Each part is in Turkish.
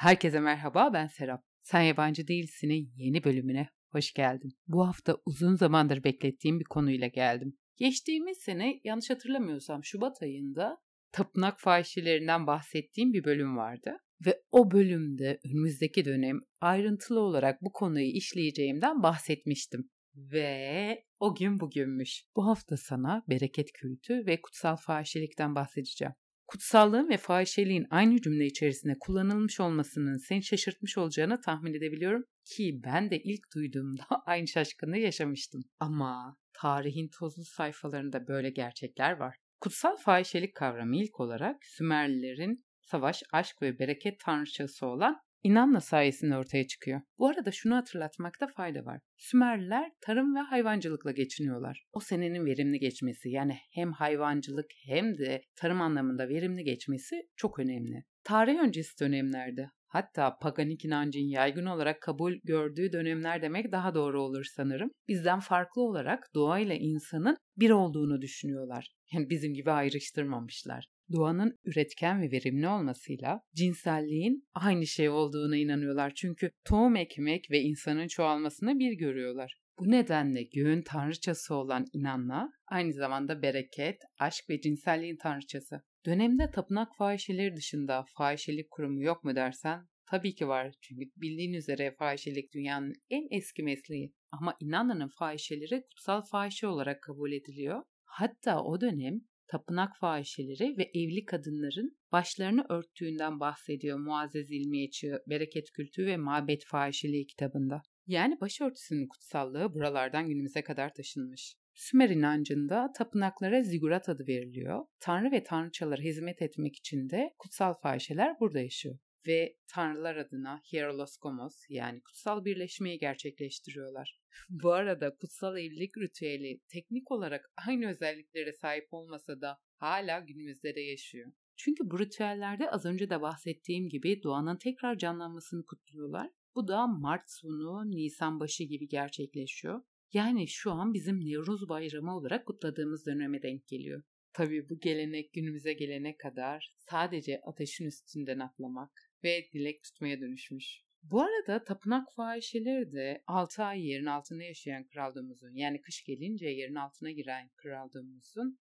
Herkese merhaba ben Serap. Sen Yabancı Değilsin'in yeni bölümüne hoş geldin. Bu hafta uzun zamandır beklettiğim bir konuyla geldim. Geçtiğimiz sene yanlış hatırlamıyorsam Şubat ayında tapınak fahişelerinden bahsettiğim bir bölüm vardı. Ve o bölümde önümüzdeki dönem ayrıntılı olarak bu konuyu işleyeceğimden bahsetmiştim. Ve o gün bugünmüş. Bu hafta sana bereket kültü ve kutsal fahişelikten bahsedeceğim. Kutsallığın ve fahişeliğin aynı cümle içerisinde kullanılmış olmasının seni şaşırtmış olacağını tahmin edebiliyorum ki ben de ilk duyduğumda aynı şaşkınlığı yaşamıştım. Ama tarihin tozlu sayfalarında böyle gerçekler var. Kutsal fahişelik kavramı ilk olarak Sümerlilerin savaş, aşk ve bereket tanrıçası olan İnanna sayesinde ortaya çıkıyor. Bu arada şunu hatırlatmakta fayda var. Sümerliler tarım ve hayvancılıkla geçiniyorlar. O senenin verimli geçmesi yani hem hayvancılık hem de tarım anlamında verimli geçmesi çok önemli. Tarih öncesi dönemlerde hatta paganik inancın yaygın olarak kabul gördüğü dönemler demek daha doğru olur sanırım. Bizden farklı olarak doğayla insanın bir olduğunu düşünüyorlar. Yani bizim gibi ayrıştırmamışlar doğanın üretken ve verimli olmasıyla cinselliğin aynı şey olduğuna inanıyorlar. Çünkü tohum ekmek ve insanın çoğalmasını bir görüyorlar. Bu nedenle göğün tanrıçası olan inanla aynı zamanda bereket, aşk ve cinselliğin tanrıçası. Dönemde tapınak fahişeleri dışında fahişelik kurumu yok mu dersen tabii ki var. Çünkü bildiğin üzere fahişelik dünyanın en eski mesleği. Ama inananın fahişeleri kutsal fahişe olarak kabul ediliyor. Hatta o dönem tapınak fahişeleri ve evli kadınların başlarını örttüğünden bahsediyor Muazzez İlmiyeçi Bereket Kültü ve Mabet Fahişeliği kitabında. Yani başörtüsünün kutsallığı buralardan günümüze kadar taşınmış. Sümer inancında tapınaklara zigurat adı veriliyor. Tanrı ve tanrıçalara hizmet etmek için de kutsal fahişeler burada yaşıyor ve tanrılar adına Hieroloskomos yani kutsal birleşmeyi gerçekleştiriyorlar. Bu arada kutsal evlilik ritüeli teknik olarak aynı özelliklere sahip olmasa da hala günümüzde de yaşıyor. Çünkü bu ritüellerde az önce de bahsettiğim gibi doğanın tekrar canlanmasını kutluyorlar. Bu da Mart sonu, Nisan başı gibi gerçekleşiyor. Yani şu an bizim Nevruz Bayramı olarak kutladığımız döneme denk geliyor. Tabii bu gelenek günümüze gelene kadar sadece ateşin üstünden atlamak ve dilek tutmaya dönüşmüş. Bu arada tapınak fahişeleri de 6 ay yerin altında yaşayan kral yani kış gelince yerin altına giren kral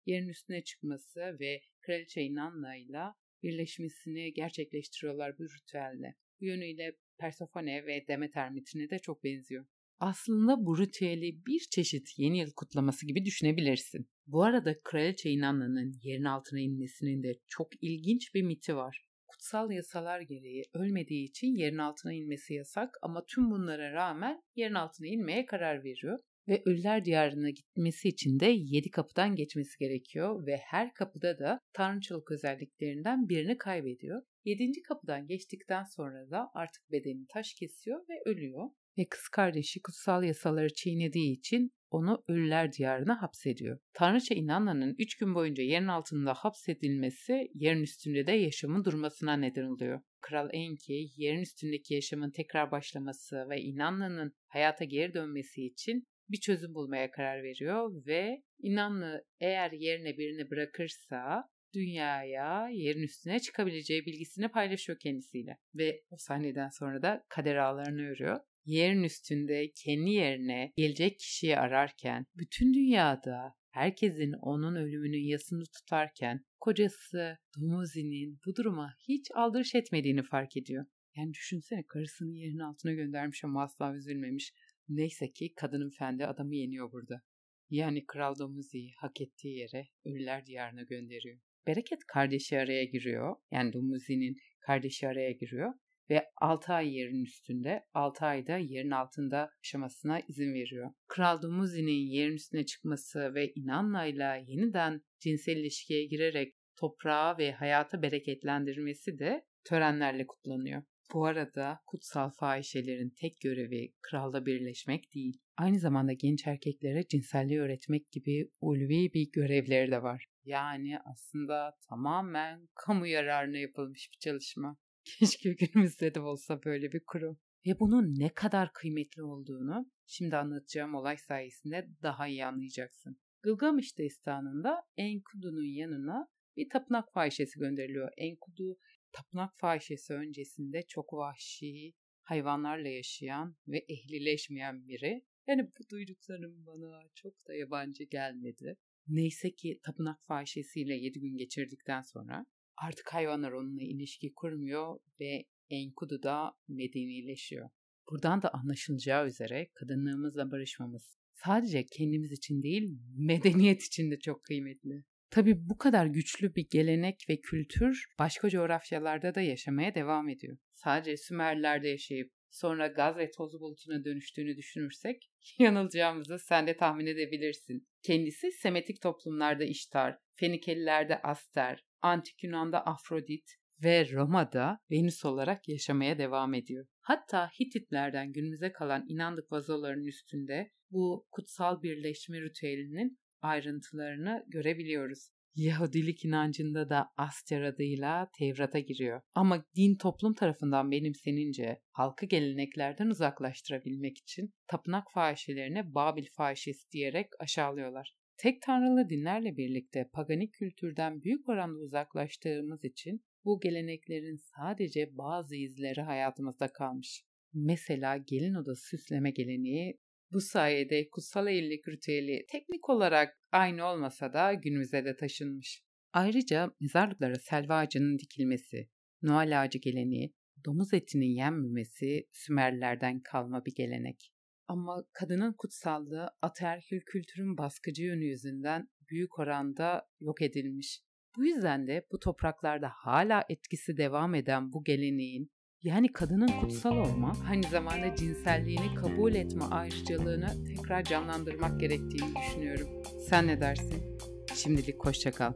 yerin üstüne çıkması ve kraliçe İnanna ile birleşmesini gerçekleştiriyorlar bu ritüelle. Bu yönüyle Persefone ve Demeter mitine de çok benziyor. Aslında bu ritüeli bir çeşit yeni yıl kutlaması gibi düşünebilirsin. Bu arada Kraliçe İnanna'nın yerin altına inmesinin de çok ilginç bir miti var. Kutsal yasalar gereği ölmediği için yerin altına inmesi yasak ama tüm bunlara rağmen yerin altına inmeye karar veriyor ve ölüler diyarına gitmesi için de yedi kapıdan geçmesi gerekiyor ve her kapıda da tanrıçılık özelliklerinden birini kaybediyor. Yedinci kapıdan geçtikten sonra da artık bedeni taş kesiyor ve ölüyor ve kız kardeşi kutsal yasaları çiğnediği için onu ölüler diyarına hapsediyor. Tanrıça Inanna'nın 3 gün boyunca yerin altında hapsedilmesi yerin üstünde de yaşamın durmasına neden oluyor. Kral Enki yerin üstündeki yaşamın tekrar başlaması ve Inanna'nın hayata geri dönmesi için bir çözüm bulmaya karar veriyor ve Inanna eğer yerine birini bırakırsa dünyaya yerin üstüne çıkabileceği bilgisini paylaşıyor kendisiyle. Ve o sahneden sonra da kader ağlarını örüyor yerin üstünde kendi yerine gelecek kişiyi ararken bütün dünyada herkesin onun ölümünün yasını tutarken kocası Dumuzi'nin bu duruma hiç aldırış etmediğini fark ediyor. Yani düşünsene karısını yerin altına göndermiş ama asla üzülmemiş. Neyse ki kadının fendi adamı yeniyor burada. Yani Kral Dumuzi'yi hak ettiği yere ölüler diyarına gönderiyor. Bereket kardeşi araya giriyor. Yani Dumuzi'nin kardeşi araya giriyor ve 6 ay yerin üstünde, 6 ayda yerin altında yaşamasına izin veriyor. Kral Dumuzi'nin yerin üstüne çıkması ve İnanla'yla yeniden cinsel ilişkiye girerek toprağı ve hayata bereketlendirmesi de törenlerle kutlanıyor. Bu arada kutsal fahişelerin tek görevi kralla birleşmek değil. Aynı zamanda genç erkeklere cinselliği öğretmek gibi ulvi bir görevleri de var. Yani aslında tamamen kamu yararına yapılmış bir çalışma. Keşke günümüzde de olsa böyle bir kurum. Ve bunun ne kadar kıymetli olduğunu şimdi anlatacağım olay sayesinde daha iyi anlayacaksın. Gılgamış destanında Enkudu'nun yanına bir tapınak fahişesi gönderiliyor. Enkudu tapınak fahişesi öncesinde çok vahşi, hayvanlarla yaşayan ve ehlileşmeyen biri. Yani bu duyduklarım bana çok da yabancı gelmedi. Neyse ki tapınak fahişesiyle 7 gün geçirdikten sonra artık hayvanlar onunla ilişki kurmuyor ve Enkudu da medenileşiyor. Buradan da anlaşılacağı üzere kadınlığımızla barışmamız sadece kendimiz için değil medeniyet için de çok kıymetli. Tabi bu kadar güçlü bir gelenek ve kültür başka coğrafyalarda da yaşamaya devam ediyor. Sadece Sümerler'de yaşayıp sonra gaz ve toz bulutuna dönüştüğünü düşünürsek yanılacağımızı sen de tahmin edebilirsin. Kendisi Semetik toplumlarda İştar, Fenikelilerde Aster, Antik Yunan'da Afrodit ve Roma'da Venüs olarak yaşamaya devam ediyor. Hatta Hititlerden günümüze kalan inandık vazoların üstünde bu kutsal birleşme ritüelinin ayrıntılarını görebiliyoruz. Yahudilik inancında da Aster adıyla Tevrat'a giriyor. Ama din toplum tarafından benimsenince halkı geleneklerden uzaklaştırabilmek için tapınak fahişelerine Babil fahişesi diyerek aşağılıyorlar. Tek tanrılı dinlerle birlikte paganik kültürden büyük oranda uzaklaştığımız için bu geleneklerin sadece bazı izleri hayatımızda kalmış. Mesela gelin odası süsleme geleneği bu sayede kutsal evlilik ritüeli teknik olarak aynı olmasa da günümüze de taşınmış. Ayrıca mezarlıklara selva ağacının dikilmesi, Noel ağacı geleneği, domuz etinin yenmemesi Sümerlerden kalma bir gelenek. Ama kadının kutsallığı ataerkil kültürün baskıcı yönü yüzünden büyük oranda yok edilmiş. Bu yüzden de bu topraklarda hala etkisi devam eden bu geleneğin yani kadının kutsal olma, aynı zamanda cinselliğini kabul etme ayrıcalığını tekrar canlandırmak gerektiğini düşünüyorum. Sen ne dersin? Şimdilik hoşça kal.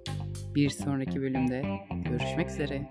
Bir sonraki bölümde görüşmek üzere.